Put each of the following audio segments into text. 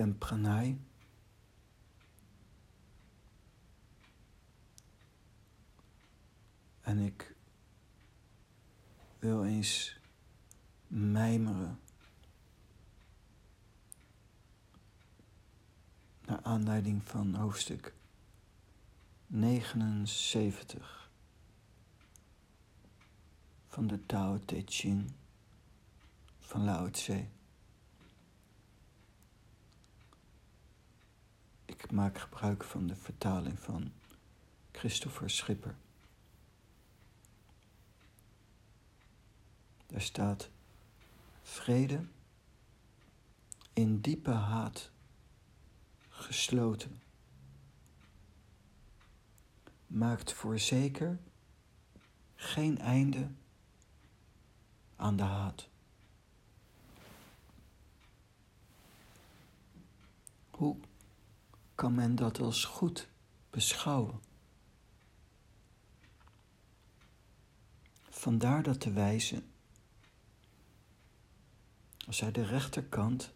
ben Pranay. En ik wil eens mijmeren naar aanleiding van hoofdstuk 79 van de Tao Te Ching van Lao Tse. Ik maak gebruik van de vertaling van Christopher Schipper. Daar staat vrede in diepe haat gesloten. Maakt voorzeker geen einde aan de haat. Hoe kan men dat als goed beschouwen? Vandaar dat de wijze, als hij de rechterkant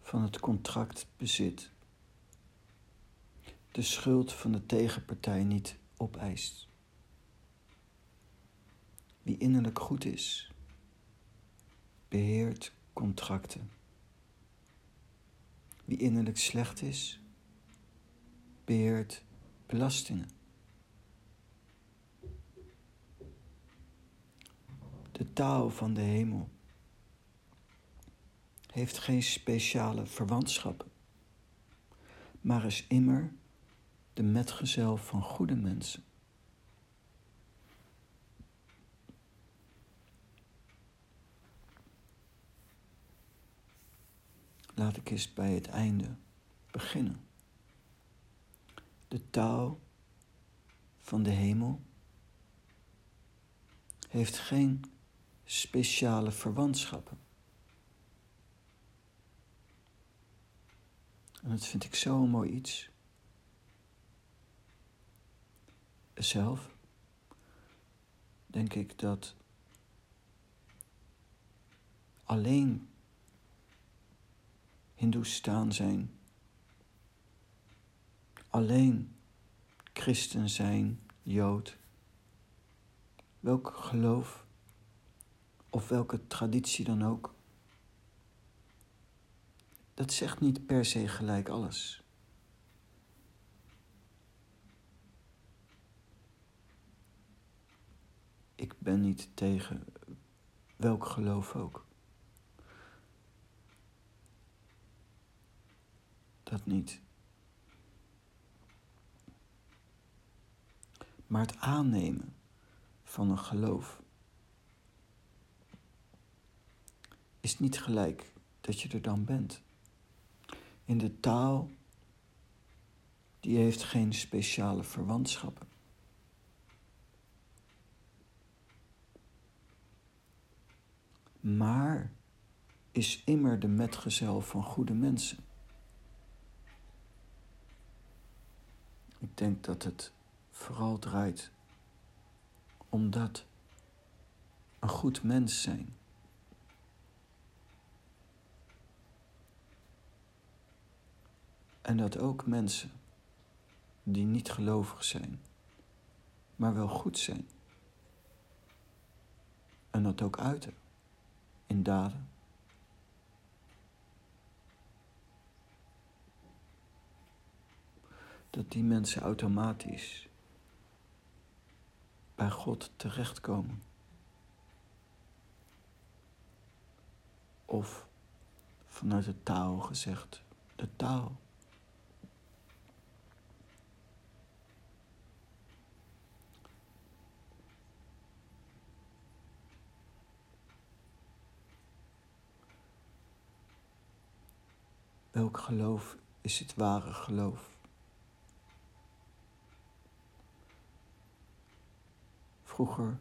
van het contract bezit, de schuld van de tegenpartij niet opeist. Wie innerlijk goed is, beheert contracten. Wie innerlijk slecht is, beheert belastingen. De taal van de hemel heeft geen speciale verwantschappen, maar is immer de metgezel van goede mensen. Laat ik eens bij het einde beginnen. De taal van de hemel heeft geen speciale verwantschappen. En dat vind ik zo'n mooi iets. Zelf denk ik dat alleen Hindoestaan zijn, alleen christen zijn, jood, welk geloof of welke traditie dan ook, dat zegt niet per se gelijk alles. Ik ben niet tegen welk geloof ook. Dat niet. Maar het aannemen van een geloof is niet gelijk dat je er dan bent. In de taal, die heeft geen speciale verwantschappen. Maar is immer de metgezel van goede mensen. Ik denk dat het vooral draait om dat een goed mens zijn. En dat ook mensen die niet gelovig zijn, maar wel goed zijn. En dat ook uiten in daden. Dat die mensen automatisch bij God terechtkomen. Of vanuit de taal gezegd, de taal. Welk geloof is het ware geloof? vroeger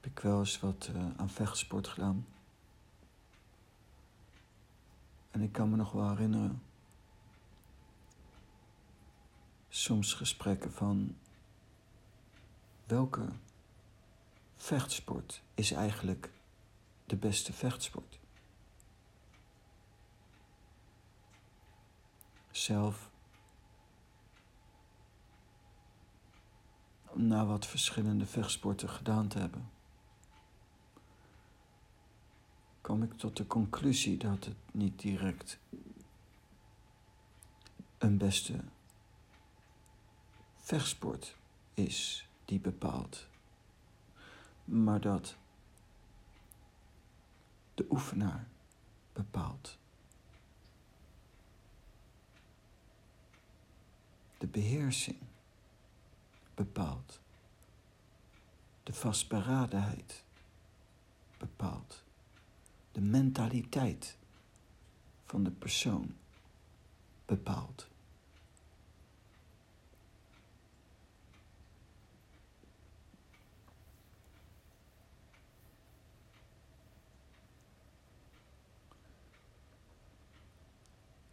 heb ik wel eens wat eh, aan vechtsport gedaan. En ik kan me nog wel herinneren. Soms gesprekken van welke vechtsport is eigenlijk de beste vechtsport? Zelf na wat verschillende vechtsporten gedaan te hebben, kwam ik tot de conclusie dat het niet direct een beste vechtsport is die bepaalt, maar dat de oefenaar bepaalt. De beheersing bepaalt. De vastberadenheid bepaalt. De mentaliteit van de persoon bepaalt.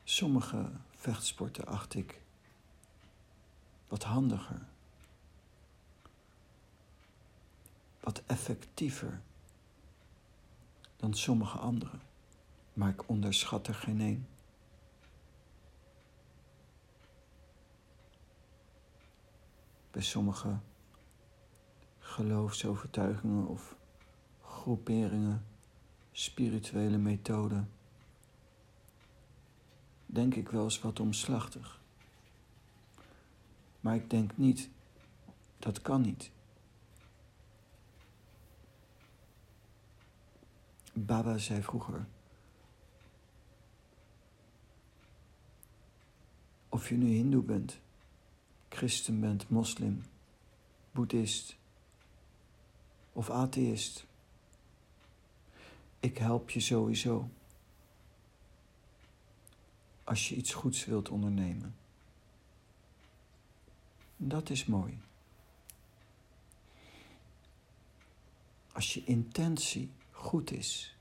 Sommige vechtsporten acht ik wat handiger, wat effectiever dan sommige andere, maar ik onderschat er geen een. Bij sommige geloofsovertuigingen of groeperingen, spirituele methoden denk ik wel eens wat omslachtig. Maar ik denk niet, dat kan niet. Baba zei vroeger, of je nu hindoe bent, christen bent, moslim, boeddhist of atheïst, ik help je sowieso als je iets goeds wilt ondernemen. Dat is mooi. Als je intentie goed is,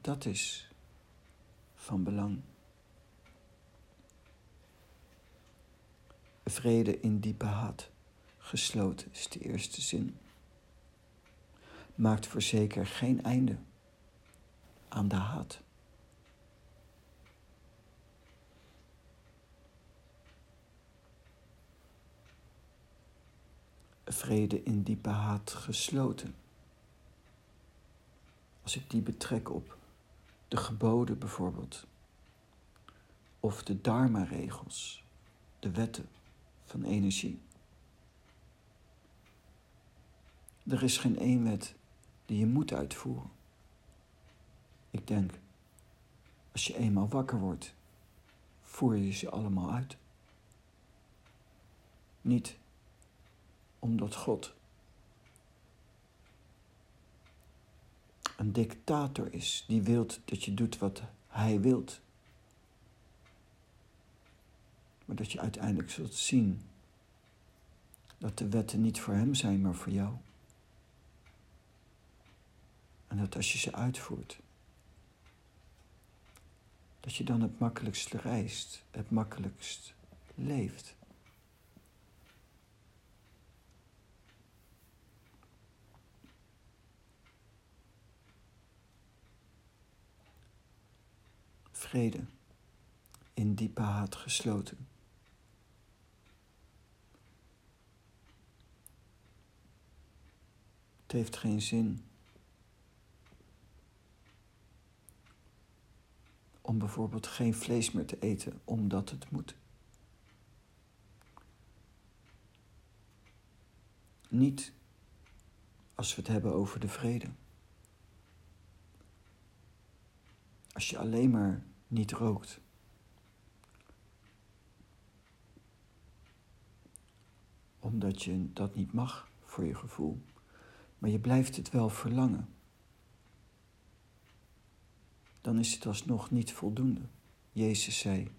dat is van belang. Vrede in diepe haat, gesloten is de eerste zin. Maakt voorzeker geen einde aan de haat. vrede in diepe haat gesloten. Als ik die betrek op de geboden bijvoorbeeld, of de dharma-regels, de wetten van energie. Er is geen één wet die je moet uitvoeren. Ik denk, als je eenmaal wakker wordt, voer je ze allemaal uit. Niet omdat God een dictator is die wilt dat je doet wat hij wilt. Maar dat je uiteindelijk zult zien dat de wetten niet voor hem zijn, maar voor jou. En dat als je ze uitvoert, dat je dan het makkelijkst reist, het makkelijkst leeft. Vrede in diepe haat gesloten. Het heeft geen zin om bijvoorbeeld geen vlees meer te eten omdat het moet. Niet als we het hebben over de vrede. Als je alleen maar niet rookt. Omdat je dat niet mag voor je gevoel. Maar je blijft het wel verlangen. Dan is het alsnog niet voldoende. Jezus zei,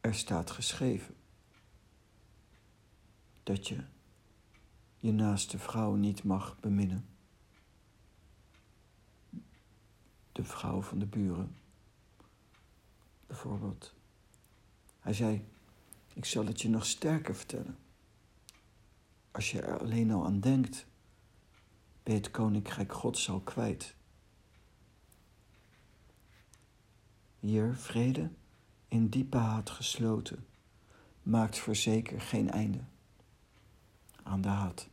er staat geschreven dat je je naaste vrouw niet mag beminnen. Vrouw van de buren. Bijvoorbeeld. Hij zei, ik zal het je nog sterker vertellen. Als je er alleen al aan denkt, ben je het koninkrijk Gods al kwijt. Hier vrede in diepe haat gesloten, maakt voorzeker geen einde aan de haat.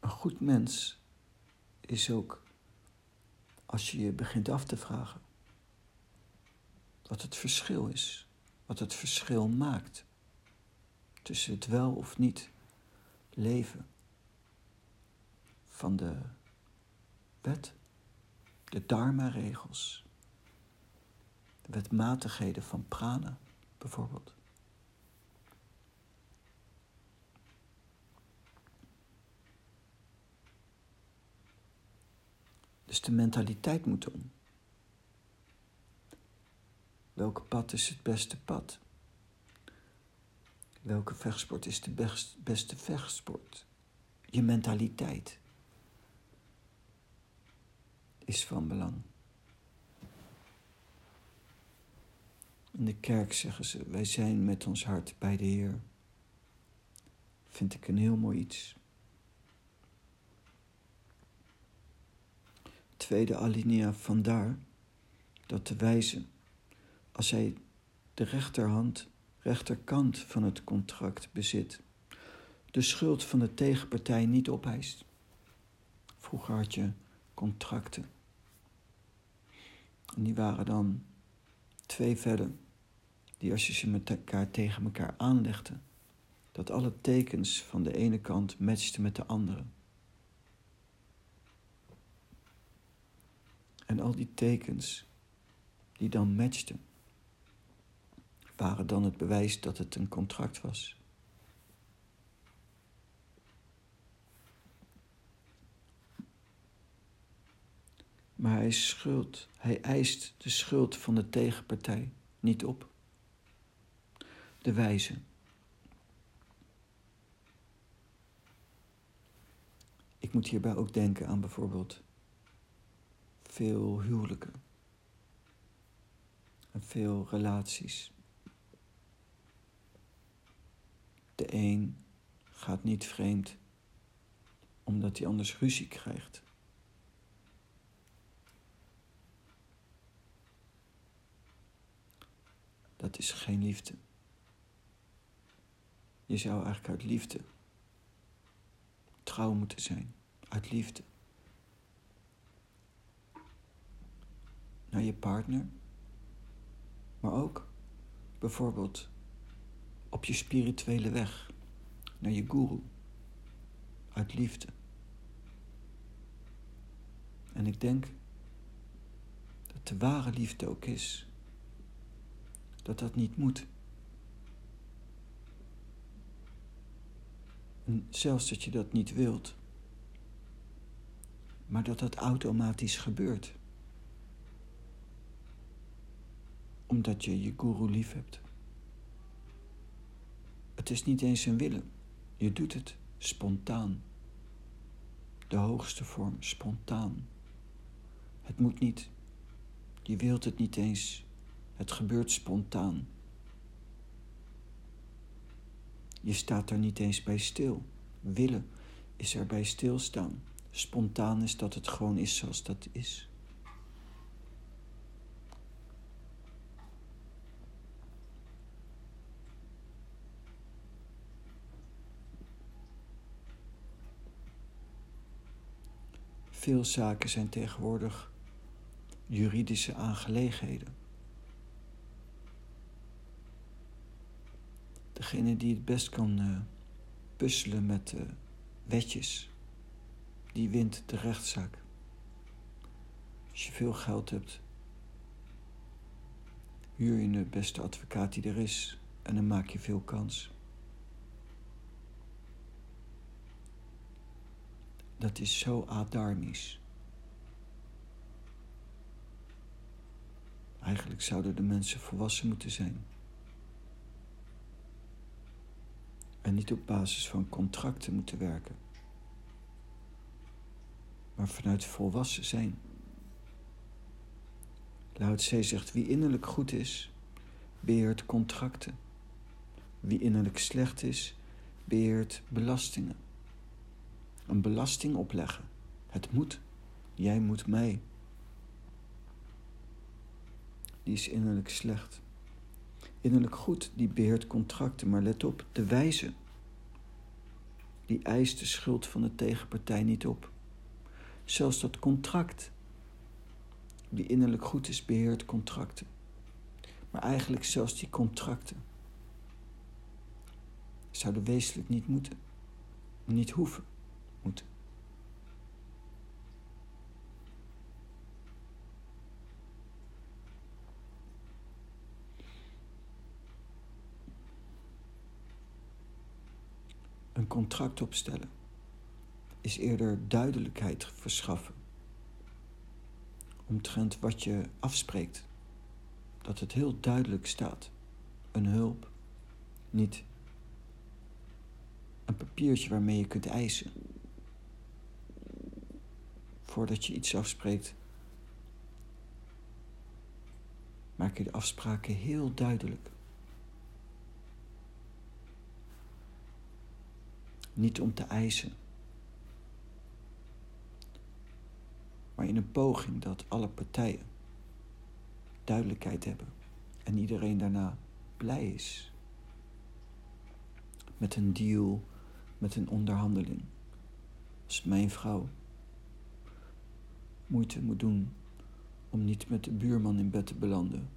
Een goed mens is ook als je je begint af te vragen wat het verschil is, wat het verschil maakt tussen het wel of niet leven van de wet, de dharma-regels, de wetmatigheden van prana bijvoorbeeld. Dus de mentaliteit moet om. Welke pad is het beste pad? Welke vechtsport is de best, beste vechtsport? Je mentaliteit is van belang. In de kerk zeggen ze: Wij zijn met ons hart bij de Heer. Vind ik een heel mooi iets. Tweede alinea vandaar dat de wijze, als hij de rechterhand, rechterkant van het contract bezit, de schuld van de tegenpartij niet opeist. Vroeger had je contracten. En die waren dan twee vellen, die als je ze met elkaar tegen elkaar aanlegde, dat alle tekens van de ene kant matchten met de andere. En al die tekens die dan matchten, waren dan het bewijs dat het een contract was. Maar hij, schuld, hij eist de schuld van de tegenpartij niet op. De wijze. Ik moet hierbij ook denken aan bijvoorbeeld veel huwelijken en veel relaties. De een gaat niet vreemd omdat hij anders ruzie krijgt. Dat is geen liefde. Je zou eigenlijk uit liefde trouw moeten zijn. Uit liefde. Naar je partner. Maar ook bijvoorbeeld op je spirituele weg. Naar je guru. Uit liefde. En ik denk dat de ware liefde ook is dat dat niet moet. En zelfs dat je dat niet wilt, maar dat dat automatisch gebeurt. Omdat je je guru lief hebt. Het is niet eens een willen, je doet het spontaan. De hoogste vorm, spontaan. Het moet niet. Je wilt het niet eens. Het gebeurt spontaan. Je staat er niet eens bij stil. Willen is er bij stilstaan. Spontaan is dat het gewoon is zoals dat is. Veel zaken zijn tegenwoordig juridische aangelegenheden. degene die het best kan uh, puzzelen met uh, wetjes, die wint de rechtszaak. Als je veel geld hebt, huur je de beste advocaat die er is en dan maak je veel kans. Dat is zo adarmisch. Eigenlijk zouden de mensen volwassen moeten zijn. en niet op basis van contracten moeten werken, maar vanuit volwassen zijn. Lao Tse zegt, wie innerlijk goed is, beheert contracten. Wie innerlijk slecht is, beheert belastingen. Een belasting opleggen. Het moet. Jij moet mij. die is innerlijk slecht. Innerlijk goed, die beheert contracten, maar let op, de wijze, die eist de schuld van de tegenpartij niet op. Zelfs dat contract, die innerlijk goed is, beheert contracten. Maar eigenlijk zelfs die contracten zouden wezenlijk niet moeten, niet hoeven Een contract opstellen is eerder duidelijkheid verschaffen omtrent wat je afspreekt. Dat het heel duidelijk staat. Een hulp, niet een papiertje waarmee je kunt eisen. Voordat je iets afspreekt, maak je de afspraken heel duidelijk. Niet om te eisen, maar in een poging dat alle partijen duidelijkheid hebben en iedereen daarna blij is met een deal, met een onderhandeling. Als mijn vrouw moeite moet doen om niet met de buurman in bed te belanden,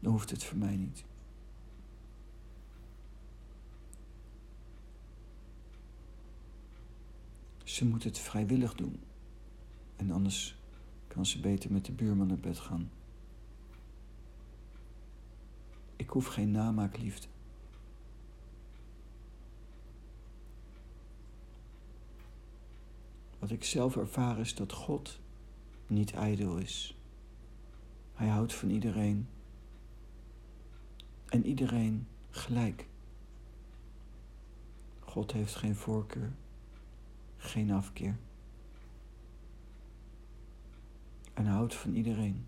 dan hoeft het voor mij niet. Ze moet het vrijwillig doen. En anders kan ze beter met de buurman naar bed gaan. Ik hoef geen namaakliefde. Wat ik zelf ervaar is dat God niet ijdel is. Hij houdt van iedereen. En iedereen gelijk. God heeft geen voorkeur geen afkeer. En houdt van iedereen.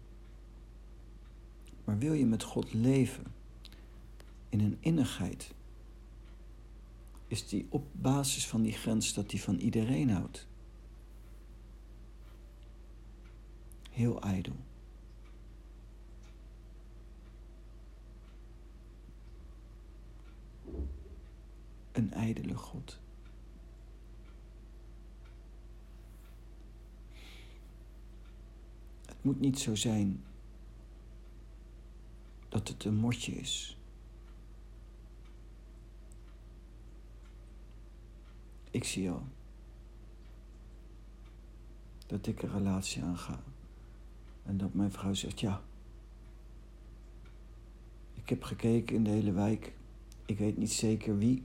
Maar wil je met God leven in een innigheid, is die op basis van die grens dat hij van iedereen houdt. Heel ijdel. Een ijdele God. moet niet zo zijn dat het een motje is. Ik zie al dat ik een relatie aanga en dat mijn vrouw zegt ja. Ik heb gekeken in de hele wijk. Ik weet niet zeker wie.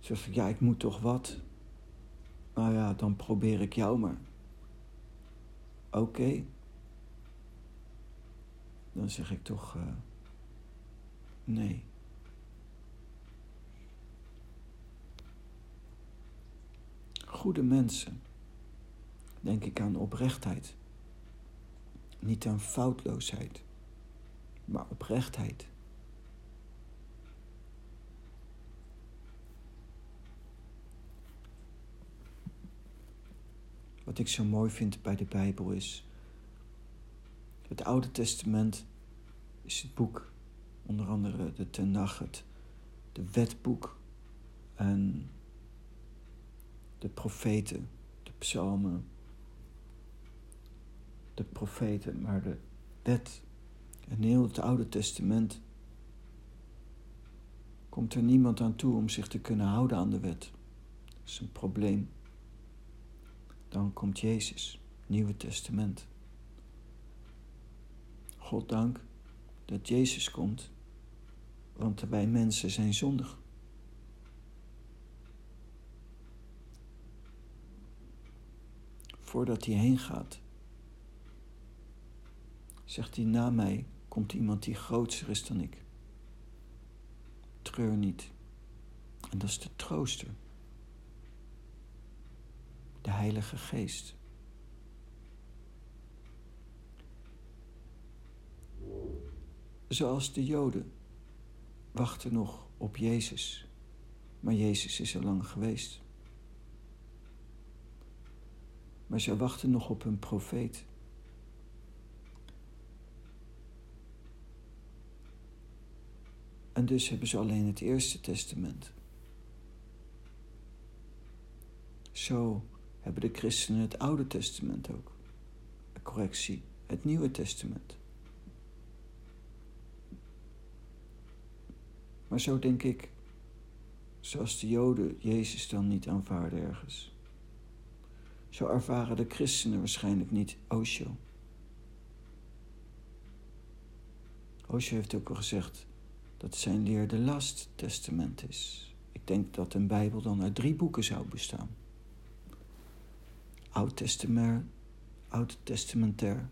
Ze zegt ja, ik moet toch wat. Nou ja, dan probeer ik jou maar oké. Dan zeg ik toch uh, nee. Goede mensen, denk ik aan oprechtheid. Niet aan foutloosheid, maar oprechtheid. Wat ik zo mooi vind bij de Bijbel is. Het Oude Testament is het boek, onder andere de Tenach, het de wetboek en de profeten, de psalmen, de profeten, maar de wet en heel het Oude Testament komt er niemand aan toe om zich te kunnen houden aan de wet. Dat is een probleem. Dan komt Jezus, Nieuwe Testament. God dank dat Jezus komt, want wij mensen zijn zondig. Voordat hij heen gaat, zegt hij: Na mij komt iemand die groter is dan ik. Treur niet. En dat is de trooster de Heilige Geest. Zoals de Joden wachten nog op Jezus, maar Jezus is er lang geweest. maar zij wachten nog op hun profeet. En dus hebben ze alleen het Eerste Testament. Zo hebben de christenen het Oude Testament ook. Correctie, het Nieuwe Testament. Maar zo denk ik, zoals de Joden Jezus dan niet aanvaarden ergens. Zo ervaren de christenen waarschijnlijk niet Osho. Osho heeft ook al gezegd dat zijn leer de last testament is. Ik denk dat een Bijbel dan uit drie boeken zou bestaan. Oud Testament, Oud Testamentair,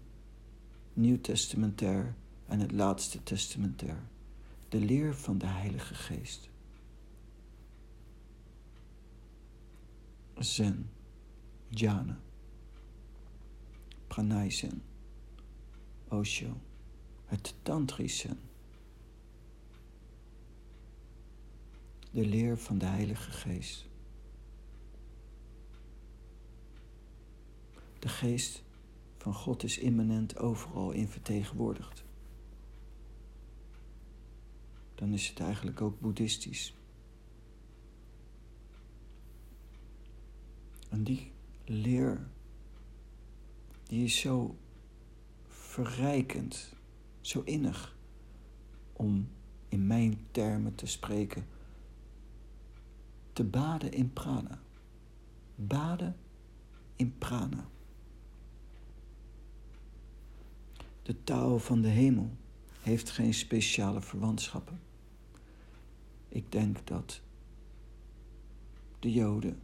Nieuw Testamentair en het Laatste Testamentair. De leer van de Heilige Geest. Zen, Jhana, Pranay Zen, Osho, het Tantrisch Zen. De leer van de Heilige Geest. De geest van God is immanent overal in vertegenwoordigd. Dan is het eigenlijk ook boeddhistisch. En die leer, die is zo verrijkend, zo innig, om in mijn termen te spreken, te baden in prana. Baden in prana. De taal van de hemel heeft geen speciale verwantschappen. Ik denk dat de Joden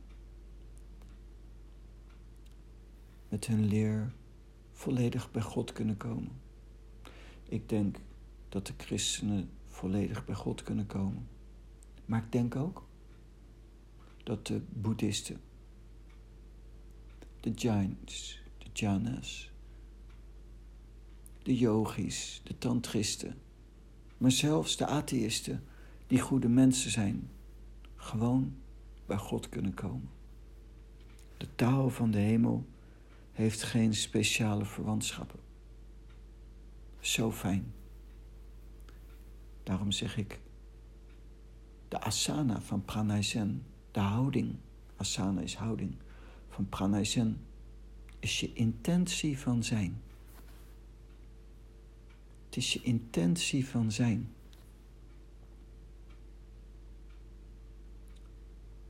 met hun leer volledig bij God kunnen komen. Ik denk dat de christenen volledig bij God kunnen komen. Maar ik denk ook dat de boeddhisten, de Jains, de Jainas, de yogis, de tantristen, maar zelfs de atheïsten, die goede mensen zijn, gewoon bij God kunnen komen. De taal van de hemel heeft geen speciale verwantschappen. Zo fijn. Daarom zeg ik, de asana van pranay de houding, asana is houding, van pranay zen, is je intentie van zijn. Het is je intentie van zijn.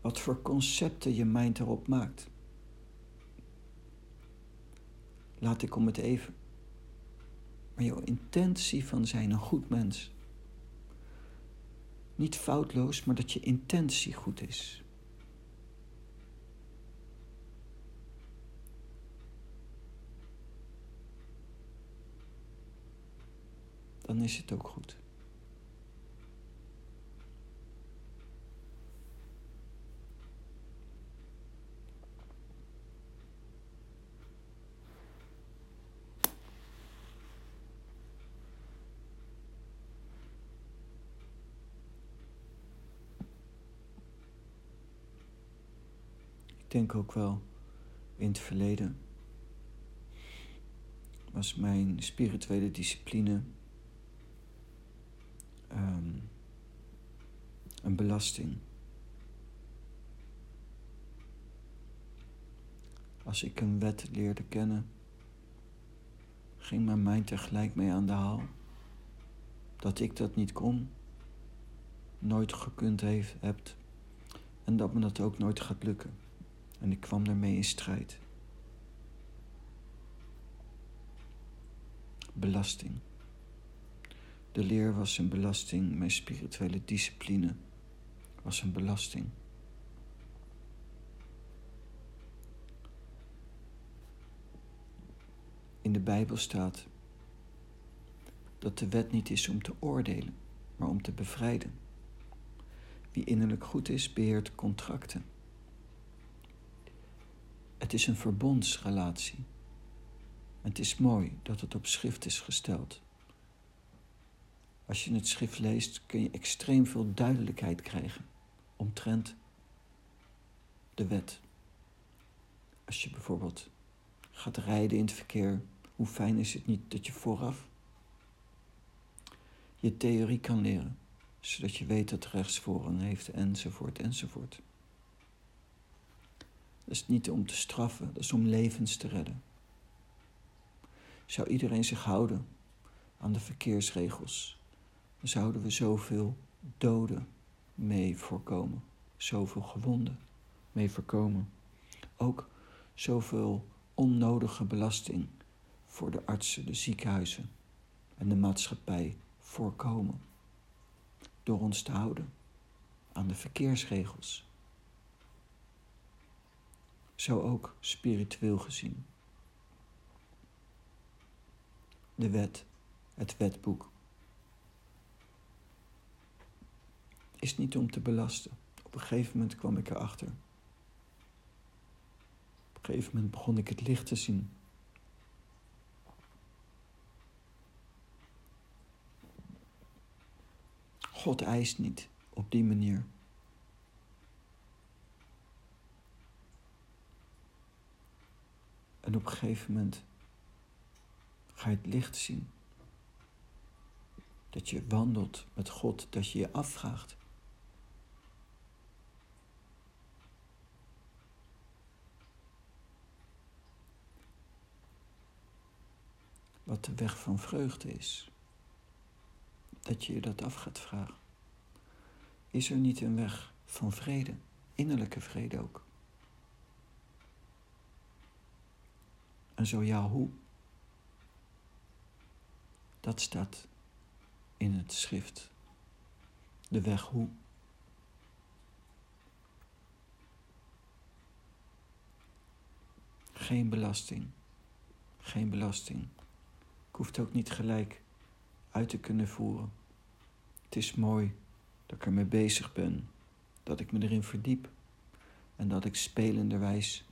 Wat voor concepten je mind erop maakt. Laat ik om het even. Maar jouw intentie van zijn een goed mens. Niet foutloos, maar dat je intentie goed is. Dan is het ook goed. Ik denk ook wel in het verleden was mijn spirituele discipline um, een belasting. Als ik een wet leerde kennen, ging mijn mind tegelijk mee aan de haal. Dat ik dat niet kon, nooit gekund heeft, hebt en dat me dat ook nooit gaat lukken. En ik kwam daarmee in strijd. Belasting. De leer was een belasting, mijn spirituele discipline was een belasting. In de Bijbel staat dat de wet niet is om te oordelen, maar om te bevrijden. Wie innerlijk goed is, beheert contracten. Het is een verbondsrelatie. Het is mooi dat het op schrift is gesteld. Als je het schrift leest, kun je extreem veel duidelijkheid krijgen omtrent de wet. Als je bijvoorbeeld gaat rijden in het verkeer, hoe fijn is het niet dat je vooraf je theorie kan leren, zodat je weet dat rechts voorrang heeft, enzovoort, enzovoort. Dat is niet om te straffen, dat is om levens te redden. Zou iedereen zich houden aan de verkeersregels, zouden we zoveel doden mee voorkomen, zoveel gewonden mee voorkomen. Ook zoveel onnodige belasting voor de artsen, de ziekenhuizen en de maatschappij voorkomen. Door ons te houden aan de verkeersregels. Zo ook spiritueel gezien. De wet, het wetboek, is niet om te belasten. Op een gegeven moment kwam ik erachter. Op een gegeven moment begon ik het licht te zien. God eist niet op die manier. En op een gegeven moment ga je het licht zien. Dat je wandelt met God, dat je je afvraagt. Wat de weg van vreugde is dat je je dat af gaat vragen. Is er niet een weg van vrede, innerlijke vrede ook? En zo ja, hoe? Dat staat in het schrift. De weg hoe. Geen belasting. Geen belasting. Ik hoef het ook niet gelijk uit te kunnen voeren. Het is mooi dat ik ermee bezig ben, dat ik me erin verdiep en dat ik spelenderwijs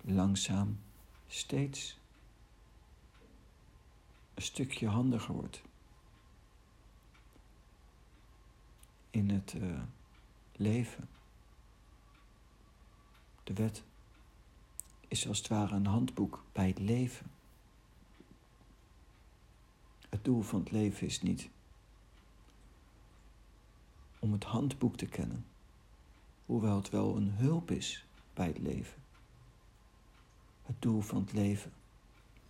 langzaam steeds een stukje handiger word in het uh, leven. De wet is als het ware een handboek bij het leven. Het doel van het leven is niet om het handboek te kennen, hoewel het wel een hulp is bij het leven. Het doel van het leven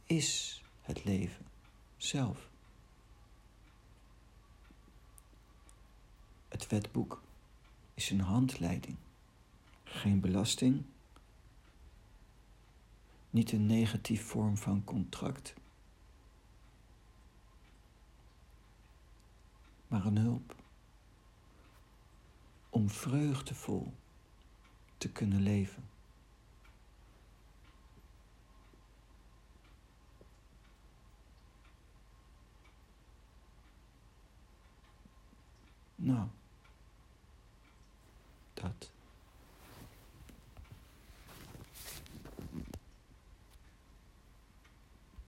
is het leven zelf. Het wetboek is een handleiding, geen belasting, niet een negatief vorm van contract. Maar een hulp. Om vreugdevol te kunnen leven. Nou, dat.